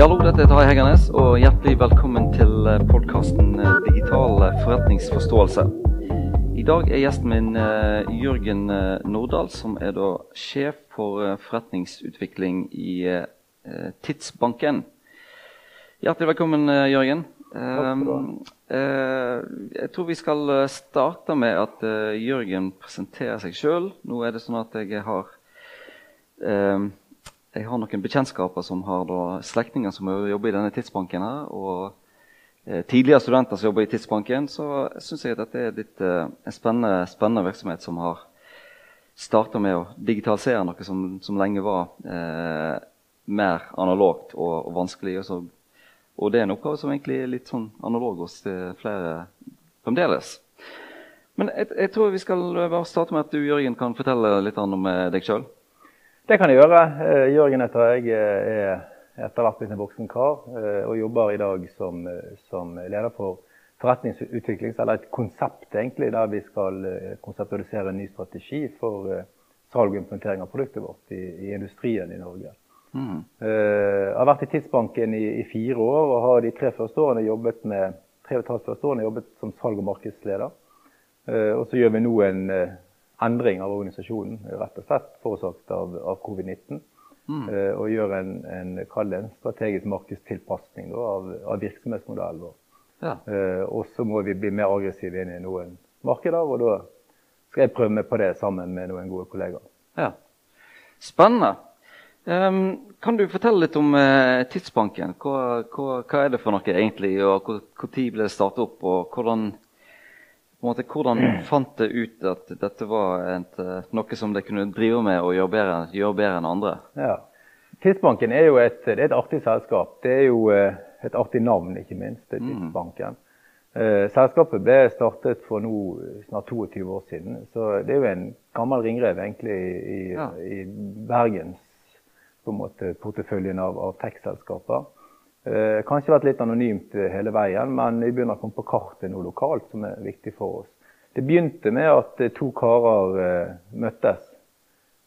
Hallo, dette er Tarjei Heggernes, og hjertelig velkommen til podkasten Digital forretningsforståelse. I dag er gjesten min Jørgen Nordahl, som er da sjef for forretningsutvikling i Tidsbanken. Hjertelig velkommen, Jørgen. jeg tror vi skal starte med at Jørgen presenterer seg sjøl. Nå er det sånn at jeg har jeg har noen bekjentskaper som har slektninger som jobber i denne tidsbanken. her, og eh, Tidligere studenter som jobber i Tidsbanken. Så syns jeg at dette er litt, eh, en spennende, spennende, virksomhet som har starta med å digitalisere noe som, som lenge var eh, mer analogt og, og vanskelig. Og, så, og, det er en oppgave som egentlig er litt sånn analog hos eh, flere fremdeles. Men jeg, jeg, tror vi skal bare starte med at du Jørgen, kan fortelle litt om eh, deg sjøl. Det kan jeg gjøre. Eh, Jørgen heter jeg. er etter hvert blitt en voksen kar eh, og jobber i dag som, eh, som leder for forretningsutvikling, eller et konsept egentlig, der vi skal konseptualisere en ny strategi for salg og implementering av produktet vårt i, i industrien i Norge. Mm. Jeg har vært i Tidsbanken i, i, fire år og har de tre første årene jobbet med tre og et halvt første årene jobbet som salg- og markedsleder. Og så gjør vi nå en endring av organisasjonen, rett og slett forårsaket av, av covid-19. Mm. Uh, og gjør en, en, en strategisk markedstilpasning av, av, virksomhetsmodellen vår. Ja. Uh, og så må vi bli mer aggressive inn i noen markeder, og da skal jeg prøve meg på det sammen med noen gode kollegaer. Ja. Spennende. Um, kan du fortelle litt om uh, Tidsbanken? Hva, hva, hva, er det for noe egentlig? og Når ble det startet opp? og hvordan måte, hvordan fant det ut at dette var et, eh, noe som de kunne drive med og gjøre bedre, gjøre bedre enn andre? Ja. Tidsbanken er jo et, er et, artig selskap. Det er jo eh, et artig navn, ikke minst. det mm. Tidsbanken. Mm. Selskapet ble startet for nå snart 22 år siden. Så det er jo en gammel ringrev egentlig i, ja. i Bergens på en måte, porteføljen av, av tech-selskaper. Eh, kanskje vært litt anonymt eh, hele veien, men vi begynner å komme på kartet noe lokalt som er viktig for oss. Det begynte med at eh, to karer eh, møttes.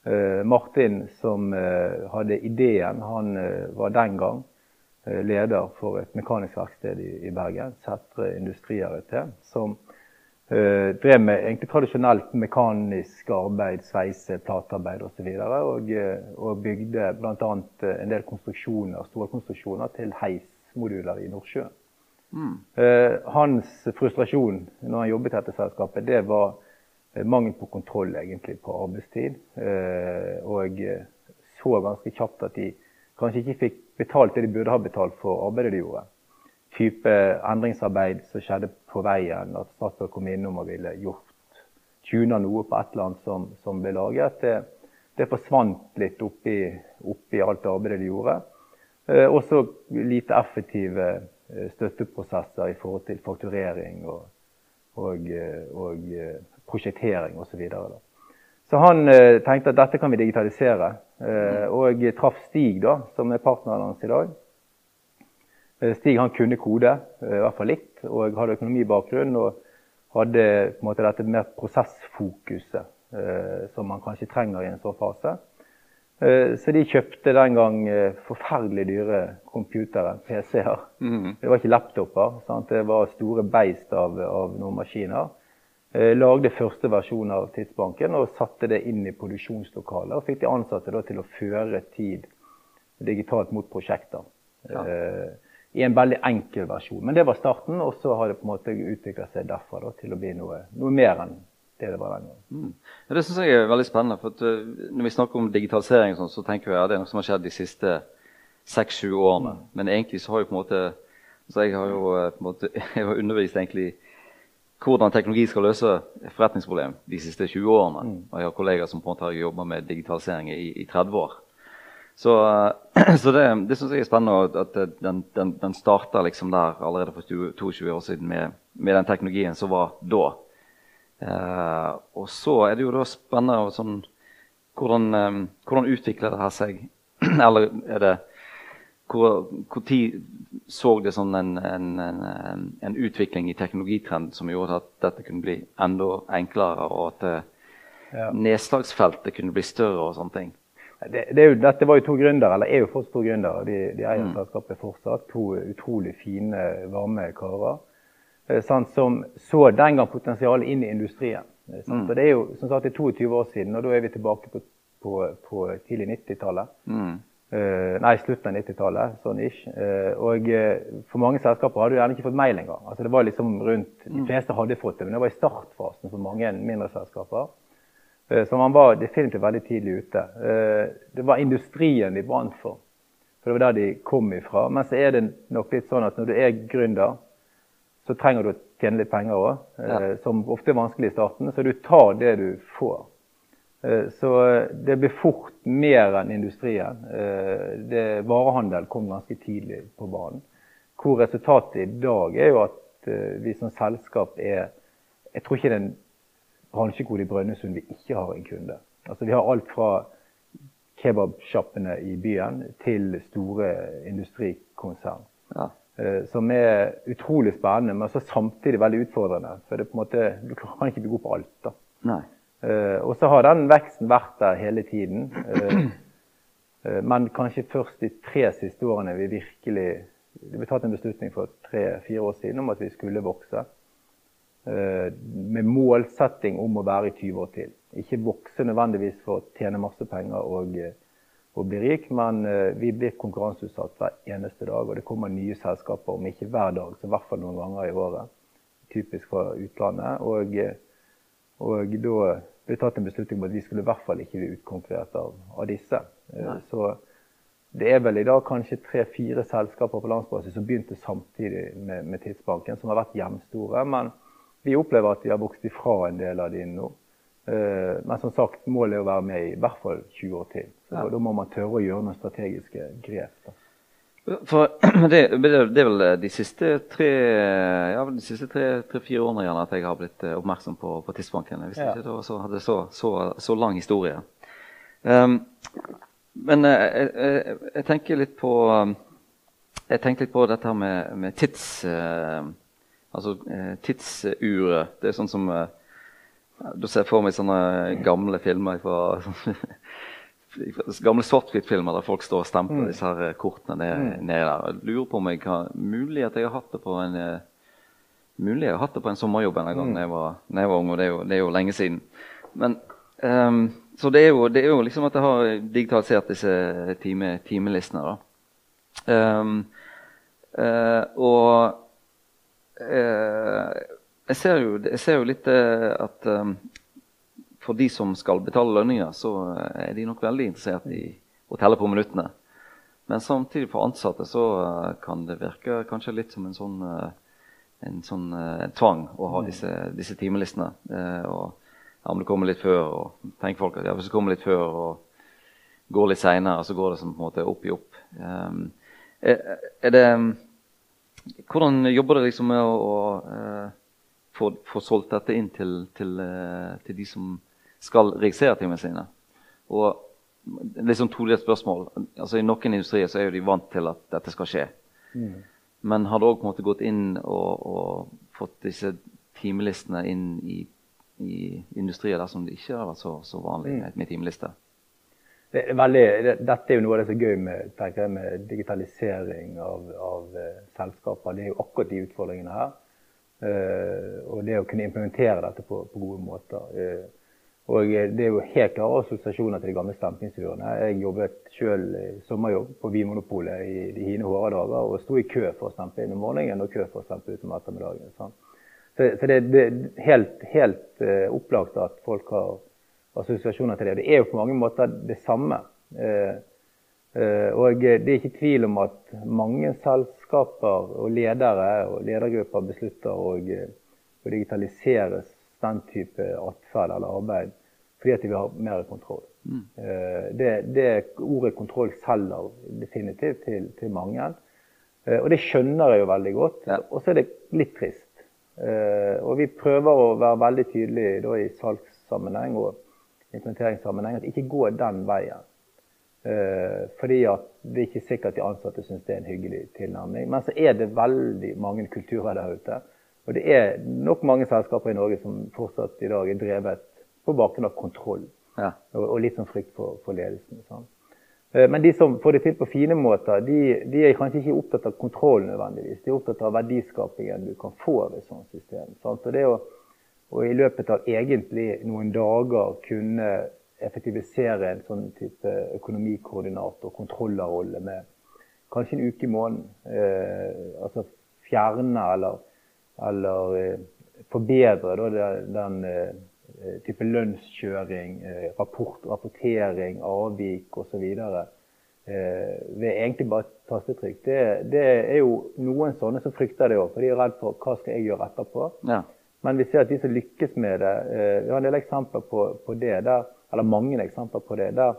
Eh, Martin, som eh, hadde ideen, han var den gang leder for et mekanisk verksted i, i Bergen, Sætre Industrier ET, som Uh, drev med egentlig tradisjonelt mekanisk arbeid, sveise, platearbeid osv. Og, og, videre, og bygde bl.a. Eh, en del konstruksjoner, store konstruksjoner til heismoduler i Nordsjøen. Mm. Uh, hans frustrasjon når han jobbet i dette selskapet, det var mangel på kontroll egentlig på arbeidstid. Uh, og så ganske kjapt at de kanskje ikke fikk betalt det de burde ha betalt for arbeidet de gjorde type endringsarbeid som skjedde på veien. At Statoil kom innom og ville gjort tuna noe på et eller annet som, som ble laget. Det, det, forsvant litt oppi, oppi alt arbeidet de gjorde. Eh, også lite effektive eh, støtteprosesser i forhold til fakturering og, og, eh, og eh, prosjektering osv. Så, videre, så han eh, tenkte at dette kan vi digitalisere. Eh, og traff Stig, da, som er partneren hans i dag. Eh, Stig han kunne kode, eh, i hvert fall litt, og hadde økonomibakgrunn. Og hadde på en måte dette mer prosessfokuset eh, som man kanskje trenger i en sånn fase. Eh, så de kjøpte den gang eh, forferdelig dyre computere, PC-er. Mm. Det var ikke laptoper. Sant? Det var store beist av, av noen maskiner. Eh, lagde første versjon av Tidsbanken og satte det inn i produksjonslokalet. Og fikk de ansatte til å føre tid digitalt mot prosjekter. Ja i en veldig enkel versjon. Men det var starten, og så har det på en måte utvikla seg derfra da, til å bli noe, noe, mer enn det det var den gangen. Mm. Ja, det syns jeg er veldig spennende. for at, uh, Når vi snakker om digitalisering, sånn, så tenker vi at det er noe som har skjedd de siste seks-sju årene. Mm. Men egentlig så har jo på en måte så Jeg har jo uh, på en måte, jeg har undervist egentlig hvordan teknologi skal løse forretningsproblem de siste 20 årene. Mm. Og jeg har kollegaer som på en måte har jobba med digitalisering i, i 30 år. Så, så det, det syns jeg er spennende at den, den, den starta liksom der allerede for 22 år siden med, med den teknologien som var da. Eh, og så er det jo da spennende sånn, hvordan, um, hvordan utvikler det her seg? Eller er det hvor, hvor tid så det sånn en, en, en, en, utvikling i teknologitrend som gjorde at dette kunne bli enda enklere, og at ja. nedslagsfeltet kunne bli større og sånne ting? Det, det jo, dette var jo to gründere, eller er jo fortsatt to gründere. De, de eier mm. selskapet fortsatt. To utrolig fine, varme karer. Sant, som så den gang potensialet inn i industrien. Eh, mm. Det er jo som sagt, det er 22 år siden, og da er vi tilbake på, på, på tidlig 90-tallet. Mm. Uh, nei, slutten av 90-tallet. sånn ish. Uh, og uh, for mange selskaper hadde du gjerne ikke fått mail engang. Altså, det var liksom rundt, De mm. fleste hadde fått det, men det var i startfasen for mange mindre selskaper. Så man var definitivt veldig tidlig ute. Det var industrien de brant for. For Det var der de kom ifra. Men så er det nok litt sånn at når du er gründer, så trenger du å tjene litt penger òg. Ja. Som ofte er vanskelig i starten. Så du tar det du får. Eh, så eh, det blir fort mer enn industrien. Eh, det, varehandel kom ganske tidlig på banen. Hvor resultatet i dag er jo at vi som selskap er Jeg tror ikke det er en bransjekode i Brønnøysund vi ikke har en kunde. Altså Vi har alt fra kebabsjappene i byen til store industrikonsern. Ja. Som er utrolig spennende, men samtidig veldig utfordrende. For det på en måte, du kan ikke bli god på alt. da. Nei. Uh, og så har den veksten vært der hele tiden. Uh, men kanskje først de tre siste årene vi virkelig Det ble tatt en beslutning for tre-fire år siden om at vi skulle vokse. Med målsetting om å være i 20 år til. Ikke vokse nødvendigvis for å tjene masse penger og, og bli rik, men vi blir konkurranseutsatt hver eneste dag. Og det kommer nye selskaper, om ikke hver dag, så i hvert fall noen ganger i året. Typisk fra utlandet. Og, og da ble tatt en beslutning om at vi skulle i hvert fall ikke bli utkonkurrert av, av disse. Eh, Nei. Så det er vel i dag kanskje tre-fire selskaper på landsbasis som begynte samtidig med, med, Tidsbanken, som har vært jevnstore. Men vi opplever at de har vokst ifra en del av de nå. Uh, men som sagt, målet er å være med i hvert fall 20 år til. Så ja. Da må man tørre å gjøre noen strategiske grep. Da. For det, det, er vel de siste tre ja, de siste tre-fire årene gjerne at jeg har blitt eh, oppmerksom på, på Tidsbanken. Jeg ja. ikke det var så, hadde så, så, så lang historie. Um, men eh, jeg, jeg, jeg, tenker litt på jeg tenker litt på dette med, med tids... Uh, altså eh, tidsuret. Det er sånn som eh, Du ser for meg sånne gamle filmer fra gamle svart-hvitt-filmer der folk står og stemper mm. disse her eh, kortene ned, mm. ned der. Jeg lurer på om jeg har mulig at jeg har hatt det på en eh, mulig jeg har hatt det på en sommerjobb en gang mm. jeg, jeg, var ung. og det er jo, det er jo lenge siden. Men, um, så det er, jo, det er, jo, liksom at jeg har digitalisert disse time, timelistene. da. Um, uh, og jeg, ser jo, jeg, ser jo, litt uh, at um, for de som skal betale lønninger, så eh, er de nok veldig interessert i å telle på minuttene. Men samtidig for ansatte så eh, kan det virke kanskje litt som en sånn, eh, en sånn en tvang å ha disse, disse timelistene. og ja, om det kommer litt før, og tenker folk at ja, hvis du kommer litt før og går litt seinere, så går det som på en måte opp i opp. Er, det Hvordan jobber det liksom med å, å uh, få, få, solgt dette inn til, til, uh, til de som skal registrere timene sine. Og det er sånn todelt spørsmål. Altså, I noen industrier så er jo de vant til at dette skal skje. Mm. Men har det òg gått inn og, og, fått disse timelistene inn i, i industrier der som det ikke har vært så, så vanlig med, med timelister? Det er veldig, det, dette er jo noe av det som er gøy med, jeg, med digitalisering av, av uh, selskaper. Det er jo akkurat de utfordringene her. Uh, og det å kunne implementere dette på, på gode måter. Uh, og Det er jo helt klare assosiasjoner til de gamle stemplingsturene. Jeg jobbet sjøl sommerjobb på Vinmonopolet i de hine hårde dager og sto i kø for å stemple inn om morgenen og kø for å stemple ut om ettermiddagen. Sånn. Så, så, det, det er helt, helt opplagt at folk har assosiasjoner til det. Det er jo på mange måter det samme. Uh, uh, og det er ikke tvil om at mange selskaper og ledere og ledergrupper beslutter å, å digitalisere den type atferd eller arbeid fordi at de vil ha mer kontroll. Mm. Eh, det, det, ordet kontroll selger definitivt til, til mange. Eh, og det skjønner jeg jo veldig godt. Ja. Og så er det litt trist. Eh, og vi prøver å være veldig tydelige da, i salgssammenheng og implementeringssammenheng at ikke gå den veien. Fordi at det er ikke sikkert de ansatte syns det er en hyggelig tilnærming. Men så er det veldig mange kulturer der ute og det er nok mange selskaper i Norge som fortsatt i dag er drevet på bakgrunn av kontroll. Ja. Og, og, litt sånn frykt for, for ledelsen. Sånn. Men de som får det til på fine måter, de, de, er kanskje ikke opptatt av kontroll nødvendigvis. De er opptatt av verdiskapingen du kan få ved et sånt system. Sant? Og det å, å i løpet av egentlig noen dager kunne effektivisere en sånn type økonomikoordinator, kontrollerrolle med kanskje en uke i måneden. Eh, altså fjerne eller, eller eh, forbedre da, den, den eh, type lønnskjøring, eh, rapport, rapportering, avvik osv. Eh, ved egentlig bare tastetrykk. Det, det, er jo noen sånne som frykter det òg, for de er redd for hva skal jeg gjøre etterpå. Ja. Men vi ser at de som lykkes med det eh, Vi har en del eksempler på, på det, der, eller mange eksempler på det. der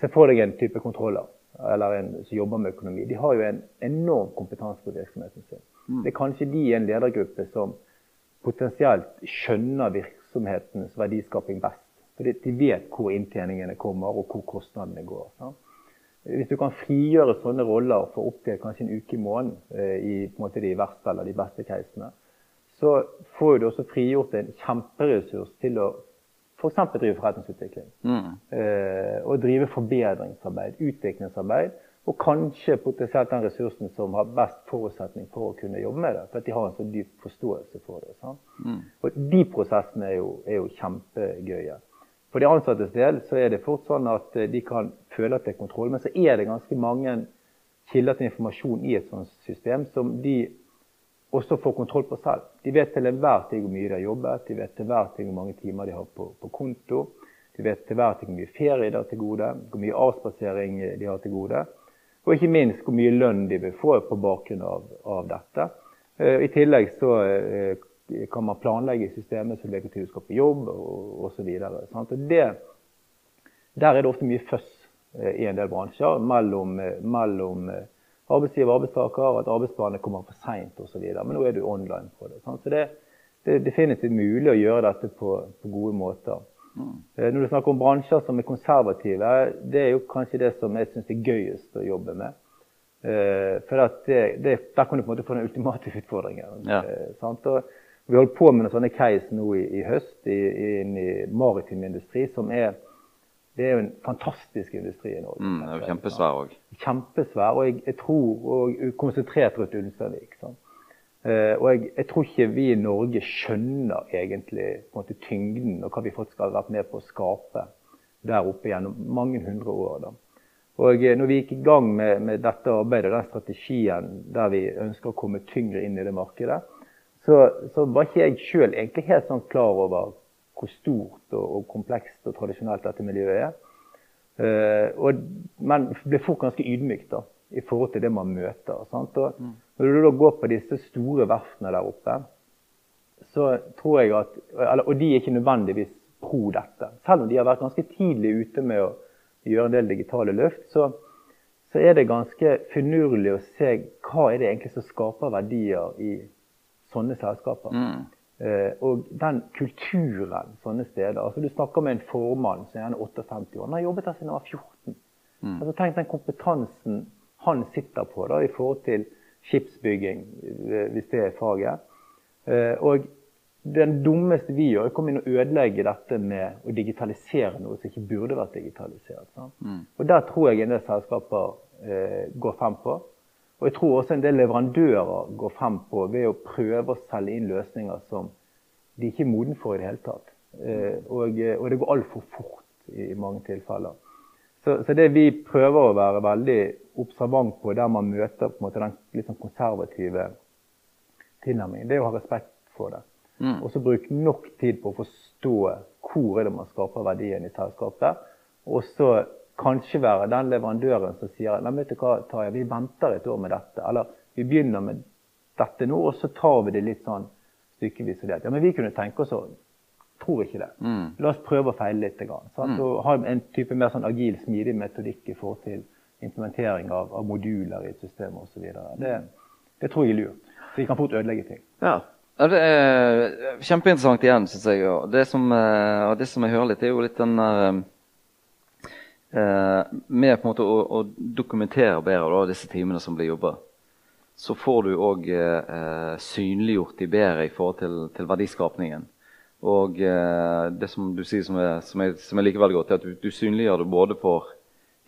Se for deg en type kontroller eller en som jobber med økonomi, de har jo en enorm kompetanse på virksomheten sin. Mm. Det er kanskje de i en ledergruppe som potensielt skjønner virksomhetens verdiskaping best. Fordi de vet hvor inntjeningene kommer, og hvor kostnadene går. Så. Hvis du kan frigjøre sånne roller for opptil kanskje en uke i måneden eh, i måte, de verste eller de beste casene, så får du også frigjort en kjemperessurs til å F.eks. drive forretningsutvikling. Mm. Eh, og drive forbedringsarbeid, utviklingsarbeid. Og kanskje potensielt den ressursen som har best forutsetning for å kunne jobbe med det. For at de har en så dyp forståelse for det. Mm. Og de prosessene er jo, er jo, kjempegøye. For de ansattes del så er det fort sånn at eh, de kan føle at det er kontroll, men så er det ganske mange kilder til informasjon i et sånt system som de også få kontroll på selv. De vet til enhver tid hvor mye de har jobbet, de vet til enhver tid hvor mange timer de har på, på konto. De vet til enhver tid hvor mye ferie de har til gode, hvor mye avspasering de har til gode. Og ikke minst hvor mye lønn de vil få på bakgrunn av, av dette. Uh, I tillegg så uh, kan man planlegge systemet så lenge du skal på jobb og osv. Der er det ofte mye føss uh, i en del bransjer mellom, mellom arbeidsgiver og arbeidstaker, at arbeidsplanene kommer for seint osv. Men nå er du online på det. Så det, det, er definitivt mulig å gjøre dette på, på gode måter. Mm. Eh, når du snakker om bransjer som er konservative, det er jo kanskje det som jeg syns er gøyest å jobbe med. Eh, for det, det, der kan du på en måte få den ultimate utfordringen. Ja. Eh, vi holder på med noen sånne case nå i, i høst i, i, i maritim industri som er det er jo en fantastisk industri i Norge. Mm, det er jo kjempesvær òg. Kjempesvær, og jeg, jeg, tror og konsentrert rundt Ulsteinvik. Uh, og jeg, jeg, tror ikke vi i Norge skjønner egentlig på en måte, tyngden og hva vi faktisk har vært med på å skape der oppe gjennom mange hundre år. Da. Og uh, når vi gikk i gang med, med dette arbeidet den strategien der vi ønsker å komme tyngre inn i det markedet, så, så var ikke jeg sjøl egentlig helt sånn klar over hvor stort og, og, komplekst og tradisjonelt dette miljøet er. Uh, og, men ble fort ganske ydmyk da, i forhold til det man møter. Og, mm. Når du da går på disse store verftene der oppe, så tror jeg at eller, Og de er ikke nødvendigvis pro dette. Selv om de har vært ganske tidlig ute med å gjøre en del digitale løft, så, så er det ganske finurlig å se hva er det egentlig som skaper verdier i sånne selskaper. Mm. Uh, og den kulturen sånne steder altså Du snakker med en formann som er 58 år. Han har jobbet der siden han var 14. Mm. Altså Tenk den kompetansen han sitter på da, i forhold til skipsbygging, eh, hvis det er faget. Uh, og den dummeste vi gjør, er å komme inn og ødelegge dette med å digitalisere noe som ikke burde vært digitalisert. Mm. Og Der tror jeg en del selskaper går frem på. Og jeg tror også en del leverandører går frem på ved å prøve å selge inn løsninger som de ikke er moden for i det hele tatt. Eh, og, eh, og det går altfor fort i mange tilfeller. Så, så, det vi prøver å være veldig observant på der man møter på måte, den sånn konservative tilnærmingen, det er å ha respekt for det. Mm. Og så bruke nok tid på å forstå hvor er det man skaper verdien i selskapet. Og så kanskje være den leverandøren som sier Nei, vet du hva, Tarjei, vi venter et år med dette. Eller vi begynner med dette nå, og så tar vi det litt sånn stykkevis og delt. Ja, men vi kunne tenke oss å Tror ikke det. Mm. La oss prøve å feile litt. Grann, mm. Og ha en type mer sånn agil, smidig metodikk i forhold til implementering av, av moduler i et system osv. Det, det tror jeg er lurt. Så vi kan fort ødelegge ting. Ja. Ja, det er kjempeinteressant igjen, syns jeg. Og det, som, eh, og det som jeg hører litt, er jo litt den der eh, med på en måte å, å dokumentere bedre da, disse timene som blir jobba, så får du òg eh, synliggjort de bedre i forhold til, til verdiskapningen. Og eh, det som du sier som er, som er, som er likevel godt, er at du, du, synliggjør det både for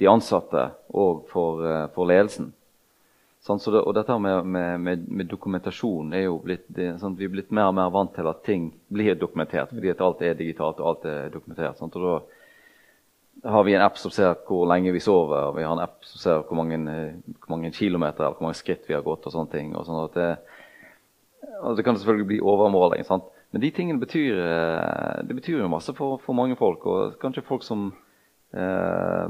de ansatte og for, eh, for ledelsen. Sånn, så det, og dette med, med, med, dokumentasjon er jo blitt det, sånn, Vi er blitt mer og mer vant til at ting blir dokumentert fordi at alt er digitalt og alt er dokumentert. Sånn, og da har vi en app som ser hvor lenge vi sover, og vi har en app som ser hvor mange, hvor mange kilometer eller hvor mange skritt vi har gått. og sånne ting. Og sånn det, og det kan selvfølgelig bli overmåling. Sant? Men de tingene betyr, eh, det betyr jo masse for, for mange folk. Og kanskje folk som, eh,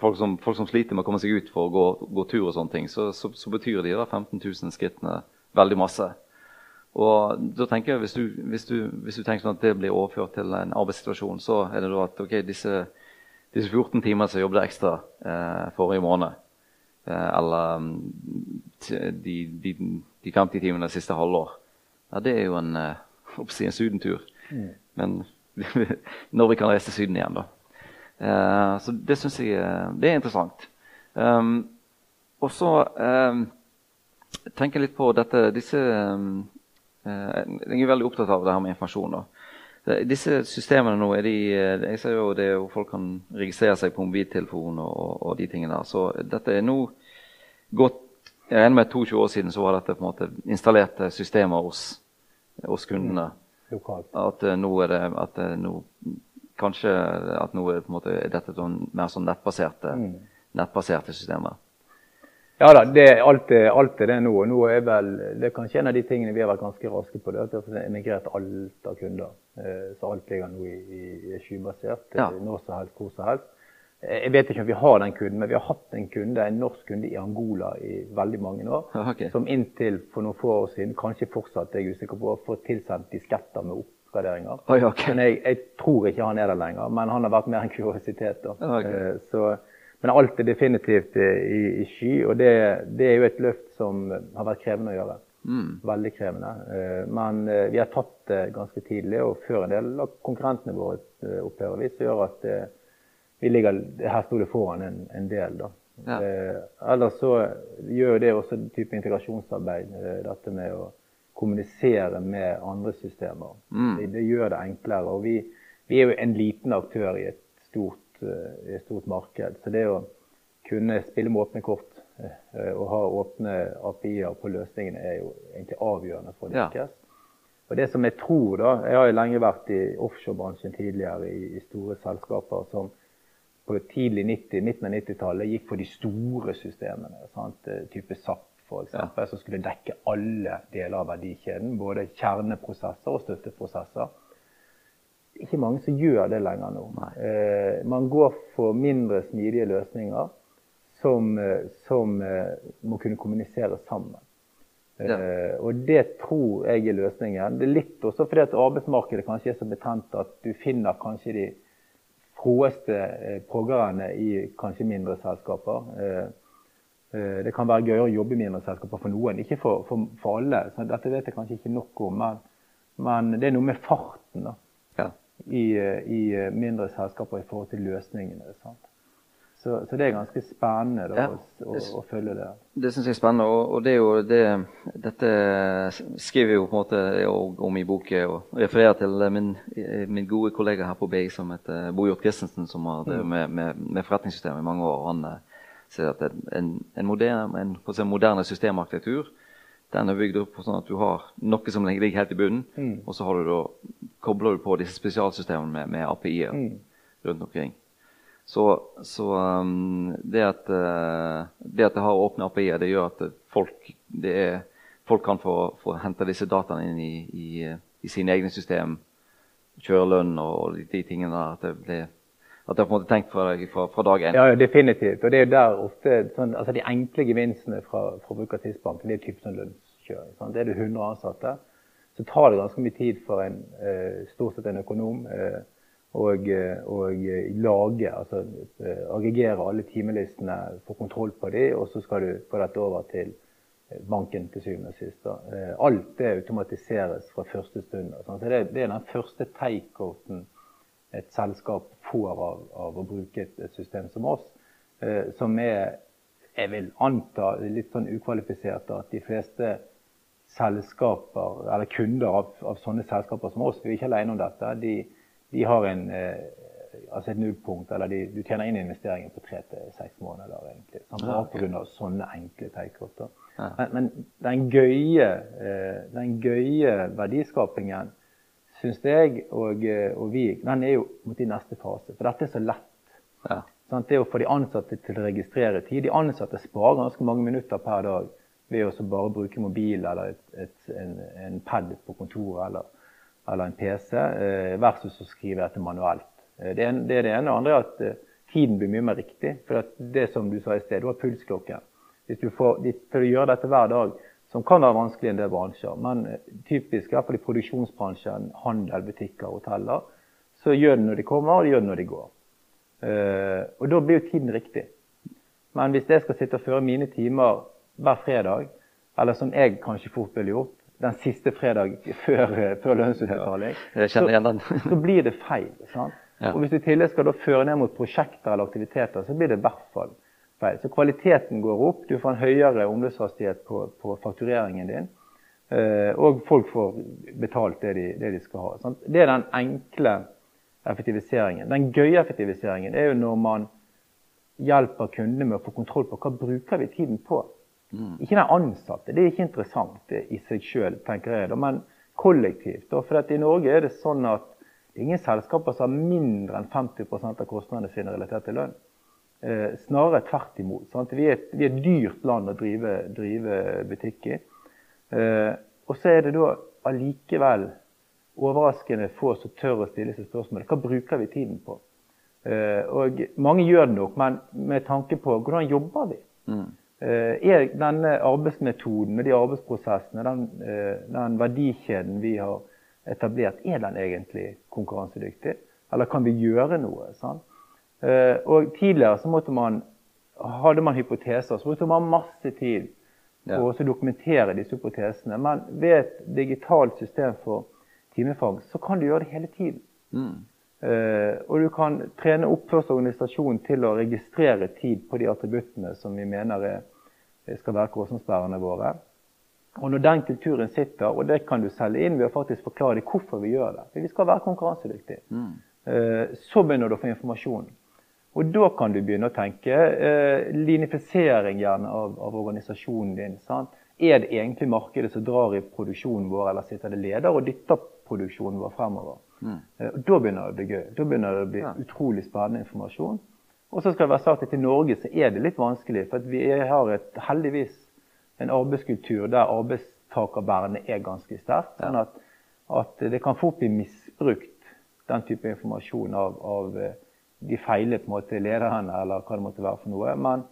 folk som, folk som sliter med å komme seg ut for å gå, gå tur, og sånne ting, så, så, så betyr de da 15 000 skrittene veldig masse. Og da tenker jeg, hvis du, hvis, du, hvis du, tenker sånn at det blir overført til en arbeidssituasjon, så er det da at ok, disse, disse 14 timene som jeg jobbet ekstra eh, forrige måned, eh, eller mm, de, de, de, 50 timene siste halvår, ja, det er jo en eh, si en sydentur. Mm. Men når vi kan reise til Syden igjen, da. Eh, så det syns jeg uh, det er interessant. Um, og så um, tenker jeg litt på dette disse um, Jeg er veldig opptatt av det her med informasjon. da. Disse systemene nå, er de, jeg ser jo det hvor folk kan registrere seg på mobiltelefon og, og de tingene der. Så dette er nå gått Jeg regner med 22 år siden så var dette på en måte installerte systemer hos hos kundene. Lokalt. At uh, nå er det at, nå, Kanskje at nå er, måte, er dette sånn, mer sånn nettbaserte, mm. nettbaserte systemer. Ja da, det, alt, er, alt er det nå. og nå er vel, Det er kanskje en av de tingene vi har vært ganske raske på. det, At vi har emigrert alt av kunder. Eh, så alt ligger nå i, i, skybasert. Ja. Når som helst, hvor som helst. Jeg vet ikke om vi har den kunden, men vi har hatt en kunde, en norsk kunde i Angola i veldig mange år. Okay. Som inntil for noen få år siden, kanskje fortsatt, er jeg er usikker på, å få tilsendt disketter med oppgraderinger. Oi, okay. Men jeg, jeg, tror ikke han er der lenger. Men han har vært mer en kuriositet. Okay. Eh, så, men alt er definitivt eh, i, i sky, og det, det, er jo et løft som har vært krevende å gjøre. Mm. Veldig krevende. Eh, men vi har tatt det ganske tidlig, og før en del av konkurrentene våre opplever vi, som gjør at vi ligger, her sto det foran en, en del. da. Ja. Eh, ellers så gjør det også en type integrasjonsarbeid. Eh, dette med å kommunisere med andre systemer. Mm. Det, det, gjør det enklere. Og vi, vi, er jo en liten aktør i et stort, uh, et stort marked. Så det å kunne spille med åpne kort uh, og ha åpne API-er på løsningene er jo egentlig avgjørende for å lykkes. Ja. Og det som jeg tror da, Jeg har jo lenge vært i offshorebransjen tidligere i, i store selskaper som på tidlig 90, midten av 90-tallet gikk for de store systemene. Sant? Eh, type SAP f.eks. Ja. Som skulle dekke alle deler av verdikjeden. Både kjerneprosesser og støtteprosesser. Ikke mange som gjør det lenger nå. Eh, man går for mindre smidige løsninger som, eh, som eh, må kunne kommunisere sammen. Ja. Eh, og det tror jeg er løsningen. Det er litt også fordi at arbeidsmarkedet kanskje er så betent at du finner kanskje de froeste eh, proggerne i kanskje mindre selskaper. Eh, eh, det kan være gøyere å jobbe i mindre selskaper for noen, ikke for, for, for alle. Så dette vet jeg kanskje ikke nok om, men, men det er noe med farten da. I, i, mindre selskaper i forhold til løsningene. Sant? Så, så, det er ganske spennende da, ja, å, å, å, følge det. Det syns jeg er spennende. Og, og, det er jo det, dette skriver jeg jo på en måte om i boken. Og refererer til min, min, gode kollega her på BI som heter Bojort Christensen, som har drevet mm. med, med, med forretningssystemet i mange år. Han eh, sier at en, en, moderne, en, en moderne systemarkitektur den er bygd opp sånn at du har noe som ligger helt i bunnen, mm. og så du da, kobler du på disse spesialsystemene med, med API-er mm. rundt omkring. Så, så um, det, at, uh, det at det har åpne API-er, det gjør at folk, det er, folk kan få, få hente disse dataene inn i, i, i sine egne system. Kjøre lønn og de, de tingene der. At det blir at du har på en måte tenkt fra, fra, fra dag én. Ja, definitivt. Og det er jo der ofte sånn, altså De enkle gevinstene fra, fra bruk av tidsbanken det er typisk sånn lønnskjøring. Sånn. Det er det 100 ansatte, så tar det ganske mye tid for en eh, stort sett en økonom eh, og, eh, og lage, altså aggregere alle timelistene, få kontroll på dem, og så skal du få dette over til banken til syvende og sist. Alt det automatiseres fra første stund. Så det er den første takeouten et selskap får av, av, å bruke et, et system som oss, som er jeg vil anta litt sånn ukvalifisert at de fleste selskaper, eller kunder av, av, sånne selskaper som oss, vi er ikke alene om dette, de, de har en, eh, altså et nullpunkt, eller de, du tjener inn investeringen på tre til seks måneder. egentlig, sant? Bare pga. sånne enkle takeover. Ja. Men, men den, gøye, eh, den gøye verdiskapingen syns jeg og, og, vi, den er jo mot i neste fase. For dette er så lett. Ja. Det å få de ansatte til å registrere tid. De ansatte sparer ganske mange minutter per dag ved å bare bruke mobil eller et, et, en, en, pad på kontoret eller, eller en PC, eh, versus å skrive dette manuelt. Eh, det, er, det, er det ene. Det andre er at eh, tiden blir mye mer riktig. For det som du sa i sted, du har pulsklokken. Hvis du får til å gjøre dette hver dag, som kan være vanskelig i en del bransjer, men typisk i hvert fall i produksjonsbransjen, handel, butikker, hoteller, så gjør det når de kommer, og de gjør det når de går. og da blir jo tiden riktig. Men hvis jeg skal sitte og føre mine timer hver fredag, eller som jeg kanskje fort ville gjort, den siste fredag før, før lønnsutbetaling, så, så, blir det feil. Ja. Og Hvis du i tillegg skal føre ned mot prosjekter eller aktiviteter, så blir det i hvert fall feil. Så kvaliteten går opp, du får en høyere omløpshastighet på, på, faktureringen din. Eh, og folk får betalt det de, det de skal ha. Sant? Det er den enkle effektiviseringen. Den gøye effektiviseringen er jo når man hjelper kundene med å få kontroll på hva bruker vi tiden på. Mm. Ikke den ansatte. Det er ikke interessant i seg sjøl, tenker jeg. Men kollektivt. For i Norge er det sånn at ingen selskaper som har mindre enn 50% av kostnadene sine relatert til lønn. Eh, snarere tvert imot. Vi er, et, vi, er et, dyrt land å drive, drive butikk i. Eh, og så er det da allikevel overraskende få som tør å stille seg spørsmålet hva bruker vi tiden på. Eh, og mange gjør det nok, men med tanke på hvordan jobber vi? Mm. Eh, er denne arbeidsmetoden og de arbeidsprosessene, den, den, verdikjeden vi har etablert, er den egentlig konkurransedyktig? Eller kan vi gjøre noe? Sånn? Og Tidligere så måtte man, hadde man hypoteser, så brukte man masse tid på ja. å dokumentere disse hypotesene. Men ved et digitalt system for timefag så kan du gjøre det hele tiden. Mm. Uh, og du kan trene opp først organisasjonen til å registrere tid på de attributtene som vi mener er, skal være kostnadsbærerne våre. Og når den kulturen sitter, og det kan du selge inn ved å faktisk forklare dem hvorfor vi gjør det, for vi skal være konkurransedyktige, mm. uh, så begynner du å få informasjon. Og da kan du begynne å tenke eh, linifisering gjerne av, av organisasjonen din. Sant? Er det egentlig markedet som drar i produksjonen vår, eller sitter det leder og dytter produksjonen vår fremover? Mm. Eh, Da begynner det å bli gøy. Da begynner det å bli ja. utrolig spennende informasjon. Og så skal det være sagt at I Norge så er det litt vanskelig, for vi har et, heldigvis en arbeidskultur der arbeidstakervernet er ganske sterkt. sånn at, at, det kan fort bli misbrukt, den type informasjon av, av eh, de feiler på en måte lederne, eller hva det måtte være for noe. Men,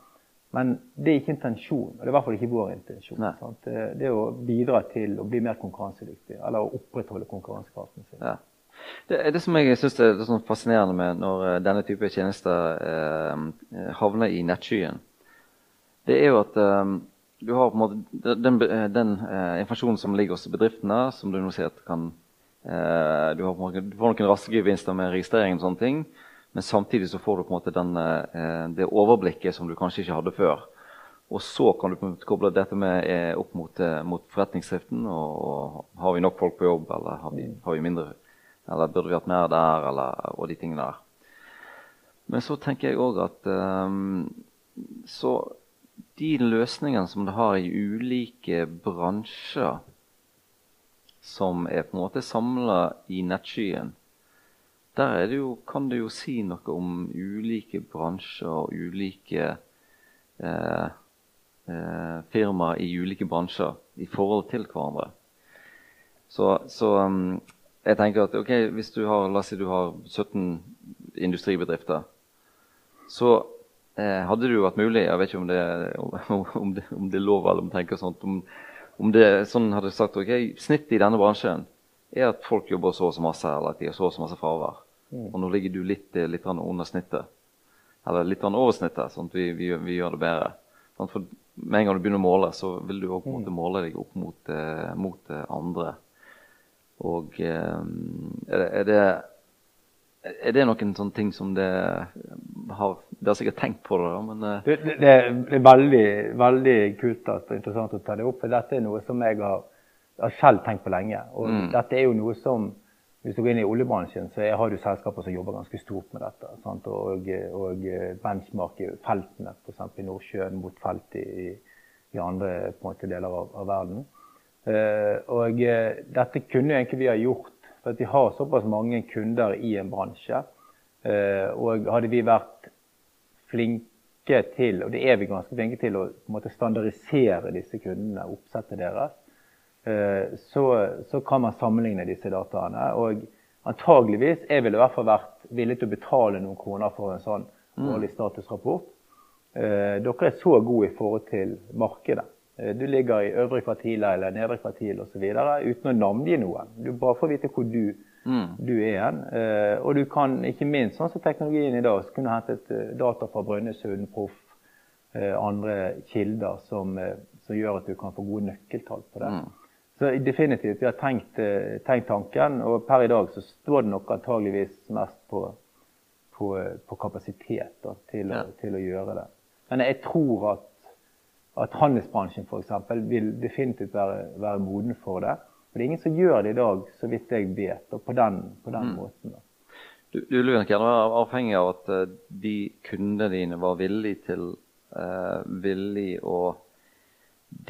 men det er ikke intensjonen, og det er i hvert fall ikke vår intensjon. Det, det, er å bidra til å bli mer konkurransedyktig, eller å opprettholde konkurransekraften sin. Ja. Det, det som jeg synes er, sånn fascinerende med når uh, denne type tjenester eh, havner i nettskyen, det er jo at eh, du har på en måte den, den eh, informasjonen som ligger hos bedriftene, som du nå ser at kan du, har du, får noen raske gevinster med registrering, og sånne ting, men samtidig så får du på en måte den, det overblikket som du kanskje ikke hadde før. Og så kan du på en måte koble dette med, opp mot, mot forretningsdriften. Og, og, Har vi nok folk på jobb, eller har vi, har vi mindre eller burde vi hatt mer der? Eller, og de tingene der. Men så tenker jeg òg at um, så de løsningene som det har i ulike bransjer, som er på en måte samla i nettskyen, der det jo, kan det jo si noe om ulike bransjer og ulike eh, eh, firmaer i ulike bransjer i forhold til hverandre. Så, så um, jeg tenker at ok, Hvis du har la oss si du har 17 industribedrifter, så eh, hadde det jo vært mulig Jeg vet ikke om det, om det, om det er lov eller om tenker sånt, om, om det sånn hadde sagt ok, snittet i denne bransjen er at folk jobber så og så masse, eller at de har så og så masse fravær. Mm. Og nå ligger du litt, eh, litt under snittet. Eller litt over snittet, sånn at vi, vi, vi gjør det bedre. Sånn, for med en gang du begynner å måle, så vil du også mm. måle deg opp mot, eh, mot eh, andre og eh, er det, er det noen sånne ting som det har Dere har sikkert tenkt på det, da, men det, det, det, er veldig, veldig kult og interessant å ta det opp. for Dette er noe som jeg har har selv tenkt på lenge. Og mm. dette er jo noe som hvis du går inn i oljebransjen, så har du selskaper som jobber ganske stort med dette. Sant? Og, og benchmarker feltene, f.eks. i Nordsjøen mot felt i, i andre måte, deler av, av verden. Uh, og uh, dette kunne egentlig vi ha gjort, for vi har såpass mange kunder i en bransje. Uh, og hadde vi vært flinke til, og det er vi ganske flinke til, å måte, standardisere disse kundene, oppsettet deres, Eh, så, så, kan man sammenligne disse dataene. Og antageligvis jeg ville i hvert fall vært villig til å betale noen kroner for en sånn mm. årlig statusrapport. Eh, dere er så gode i forhold til markedet. Eh, du ligger i øvre kvartil eller nedre kvartil osv. uten å navngi noen. Du bare får vite hvor du, mm. du er hen. Og du kan ikke minst, sånn som teknologien i dag, så kunne hentet data fra Brønnøysund, Proff, andre kilder som, som, gjør at du kan få gode nøkkeltall på det. Mm. Så definitivt, vi har tenkt, eh, tenkt, tanken, og per i dag så står det nok antageligvis mest på, på, på kapasitet da, til, ja. å, til, å, gjøre det. Men jeg tror at, at handelsbransjen f.eks. vil definitivt være, være, moden for det. For det er ingen som gjør det i dag, så vidt jeg vet, og på den, på den mm. måten. Da. Du, du vil gjerne være avhengig av at uh, de kundene dine var villige til uh, villig å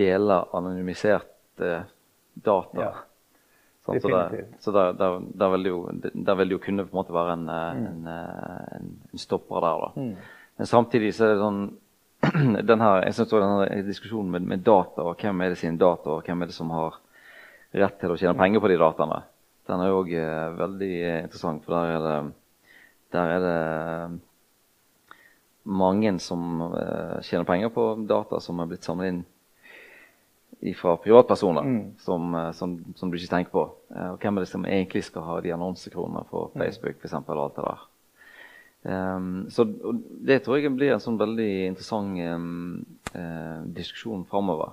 dele anonymisert uh, data. Ja. Sånn, så det, så der, der, der, vil jo, der, vil det, jo, kunne på en måte være en, eh, mm. en, eh, en, en stopper der. da. Mm. Men samtidig så er det sånn den her, jeg synes denne diskusjonen med, med, data, og hvem er det sine data, og hvem er det som har rett til å tjene penger på de dataene, den er òg eh, veldig interessant. For der er det, der er det mange som eh, tjener penger på data som er blitt samlet inn fra privatpersoner mm. som, eh, som, som, du ikke tenker på. Eh, og hvem er det som egentlig skal ha de annonsekronene for mm. Facebook for eksempel, og alt det der. Um, så Det tror jeg blir en sånn veldig interessant um, uh, diskusjon framover.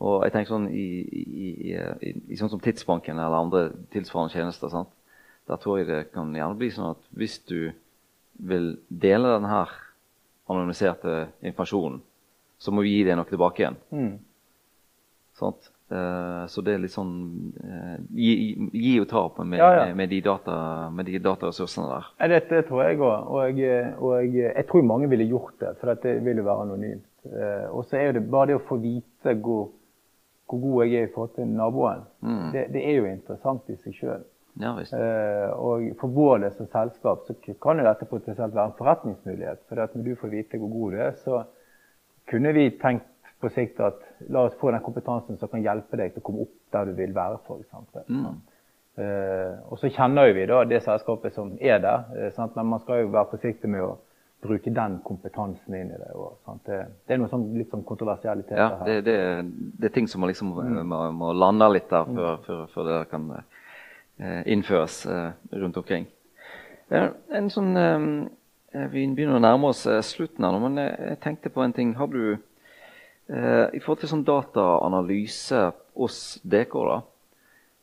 Og jeg tenker sånn i, i, i, i, sånn som Tidsbanken eller andre tilsvarende tjenester sant? Der tror jeg det kan gjerne bli sånn at hvis du vil dele denne anonymiserte informasjonen, så må vi gi det noe tilbake igjen. Mm. Uh, så det er litt sånn uh, gi, gi, og ta på med, ja, ja. med, de, data, med de dataressursene der. Ja, det, det, tror jeg òg. Og, og, jeg tror mange ville gjort det, for det vil jo være anonymt. Uh, og så er det bare det å få vite hvor, hvor god jeg er i forhold til naboen. Mm. Det, det, er jo interessant i seg sjøl. Ja, og for vår del som selskap så kan jo dette potensielt være en forretningsmulighet. For når du får vite hvor god du er, så kunne vi tenkt på sikt at la oss få den kompetansen som kan hjelpe deg til å komme opp der du vil være, f.eks. Mm. Uh, og så kjenner vi da det selskapet som er der, uh, men man skal jo være forsiktig med å bruke den kompetansen inn i det. Og, det, det, er noe sånn, litt sånn kontroversialiteter ja, her. Det, det, det, er ting som man liksom, mm. må, må lande litt der før, mm. før, før det kan uh, innføres rundt omkring. en sånn, Vi begynner å nærme oss slutten her nå, men jeg, tenkte på en ting. Har du Eh, I forhold til sånn dataanalyse hos DK, da,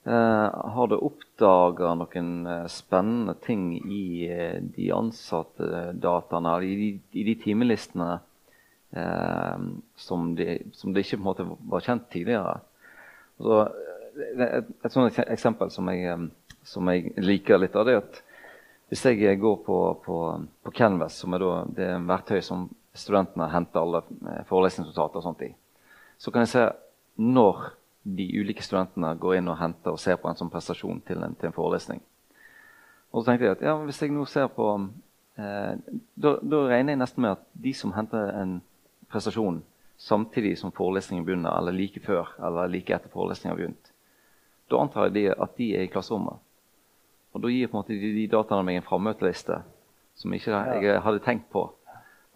eh, har du oppdaga noen eh, spennende ting i eh, de ansatte dataene, i de, i de timelistene eh, som, de, som de ikke på en måte var kjent tidligere? Så, et, et sånt eksempel som jeg, som jeg, liker litt av, det er at hvis jeg går på, på, på Canvas, som er da, er en verktøy som studentene henter alle eh, forelesningsnotater og sånt i. Så kan jeg se når de ulike studentene går inn og henter og ser på en sånn prestasjon til en, til en forelesning. Og så tenkte jeg at ja, hvis jeg nå ser på eh, da, da, regner jeg nesten med at de som henter en prestasjon samtidig som forelesningen begynner, eller like før eller like etter forelesningen har begynt, da antar jeg at de er i klasserommet. Og da gir på en måte de, de dataene meg en frammøteliste som ikke jeg hadde tenkt på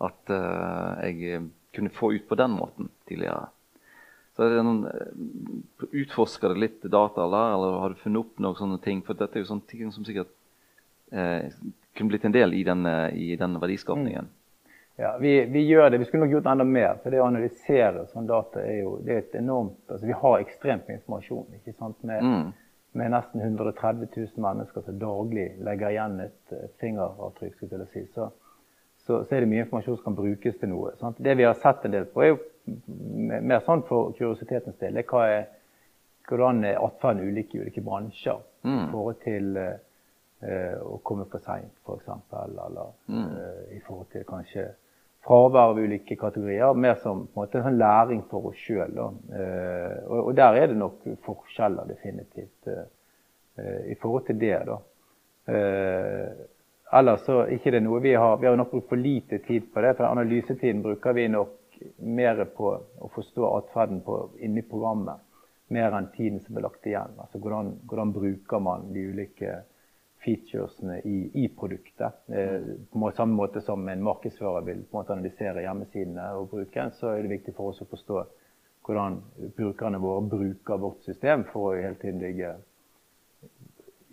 at uh, jeg kunne få ut på den måten tidligere. Så er det noen, uh, Utforsker det litt data, eller, eller har du funnet opp noen sånne ting? For dette er jo sånne ting som sikkert uh, kunne blitt en del i den, i den verdiskapningen. Mm. Ja, vi, vi, gjør det. Vi skulle nok gjort enda mer. For det å analysere sånn data er jo det er et enormt altså Vi har ekstremt mye informasjon. ikke sant? Med, mm. med nesten 130 000 mennesker som daglig legger igjen et fingeravtrykk. skulle jeg si. Så så, så, er det mye informasjon som kan brukes til noe. Sant? Det vi har sett en del på, er jo mer sånn for kuriositetens del. Hva er, hvordan er atferden ulik i ulike bransjer Mm. i forhold til uh, å komme for seint, f.eks. Eller Mm. uh, i forhold til kanskje fravær av ulike kategorier. Mer som på en måte, en sånn læring for oss sjøl. Uh, og, og der er det nok forskjeller, definitivt, eh, eh, i forhold til det. da. Ellers så ikke det noe vi har Vi har nok brukt for lite tid på det. For analysetiden bruker vi nok mer på å forstå atferden inni programmet. Mer enn tiden som er lagt igjen. Altså hvordan, hvordan bruker man de ulike featuresene i, i produktet. Eh, på samme måte som en markedsfører vil på en måte analysere hjemmesidene og bruke, så er det viktig for oss å forstå hvordan brukerne våre bruker vårt system for å hele tiden ligge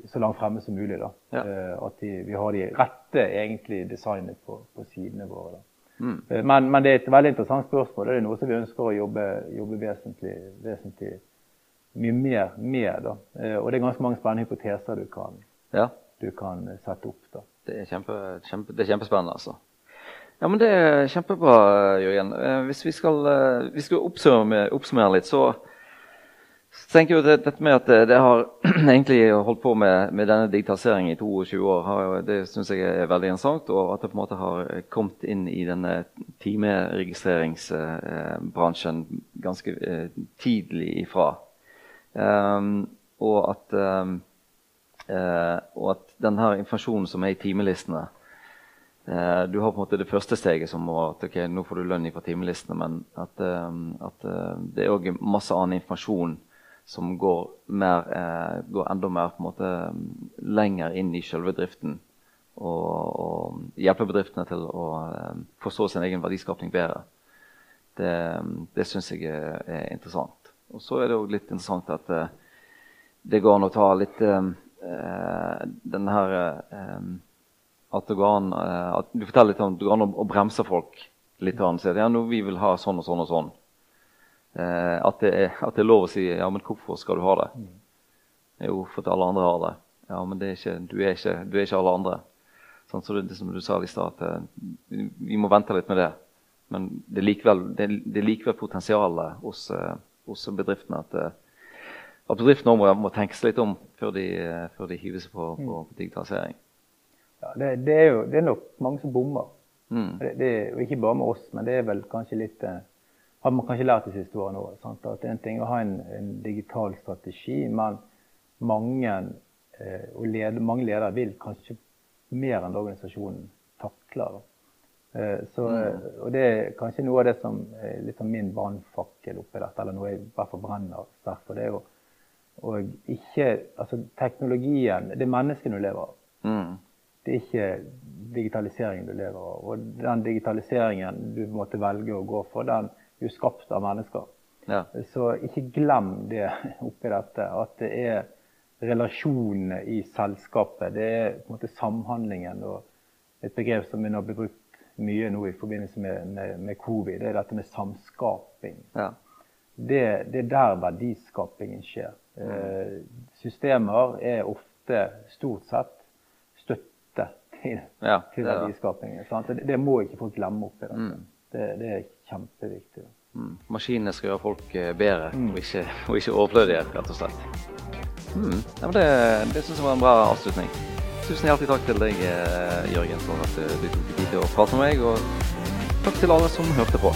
så langt fremme som mulig. Da. Ja. Eh, at de, vi har de rette egentlig designet på, på sidene våre. Da. Mm. Eh, Men, men, det er et veldig interessant spørsmål. Det er noe som vi ønsker å jobbe, jobbe vesentlig, vesentlig mye mer med. Da. Eh, Og det er ganske mange spennende hypoteser du kan, Ja. du kan sette opp. Da. Det er, kjempe, kjempe, det er kjempespennende, altså. Ja, men Det er kjempebra, Jørgen. Hvis vi skal, vi skal oppsummere, oppsummere litt, så, så tenker jeg at dette med at det, det har egentlig holdt på med, med denne digitaliseringen i 22 år, har, det syns jeg er veldig interessant. Og at det på en måte har kommet inn i denne timeregistreringsbransjen ganske eh, tidlig ifra. Um, og at um, uh, og at denne informasjonen som er i timelistene uh, Du har på en måte det første steget som må at ok, nå får du lønn fra timelistene, men at, um, at uh, det er òg masse annen informasjon som går, mer, eh, går enda mer på en måte lenger inn i selve driften. Og, og hjelper bedriftene til å eh, forstå sin egen verdiskapning bedre. Det, det syns jeg er, er interessant. Og så er det òg litt interessant at eh, det går an å ta litt eh, eh, denne her At det går an at Du forteller litt om det går an å, bremse folk litt. Og si at ja, nå vi vil ha sånn og sånn og sånn. Eh, at, det er, at det er lov å si ja, men hvorfor skal du ha det? Jo, for at alle andre har det. Ja, men det er ikke, du, er ikke, du er ikke alle andre. Sånn, så det, det som du sa i stad, eh, vi, må vente litt med det. Men det er likevel, det det er likevel potensialet hos, eh, hos bedriftene at at bedriftene må, må tenke seg litt om før de, før de hiver seg på, på, på digitalisering. Ja, det, det, er jo det er nok mange som bommer. Mm. Det, det, jo ikke bare med oss, men det er vel kanskje litt Har man kanskje lært de siste årene òg. At er en ting å ha en, en digital strategi, men mange, eh, leder, mange ledere vil kanskje mer enn organisasjonen takler. Eh, så, Mm. og det er kanskje noe av det som er av min brannfakkel oppi dette, eller noe jeg i hvert fall brenner sterkt for. det er jo og ikke Altså, teknologien Det er menneskene du lever av. Mm. Det er ikke digitaliseringen du lever av. Og den digitaliseringen du måtte velge å gå for, den er jo skapt av mennesker. Ja. Så ikke glem det oppi dette. At det er relasjonene i selskapet. Det er på en måte samhandlingen. Og et begrep som begynner å bli brukt mye nå i forbindelse med, med, med covid, det er dette med samskaping. Ja. Det, det er der verdiskapingen skjer. Eh, systemer er ofte, stort sett, støtte til, Ja, til er verdiskapingen. Det, det må ikke folk glemme oppi dette. Mm. Det, det er kjempeviktig. Mm. Maskinene skal gjøre folk bedre, bedre, og, ikke, og ikke overflødige, rett og slett. Mm. Ja, men det det syns jeg var en bra avslutning. Tusen hjertelig takk til deg, eh, Jørgen, for at eh, du tok deg tid til å prate med meg. Og takk til alle som hørte på.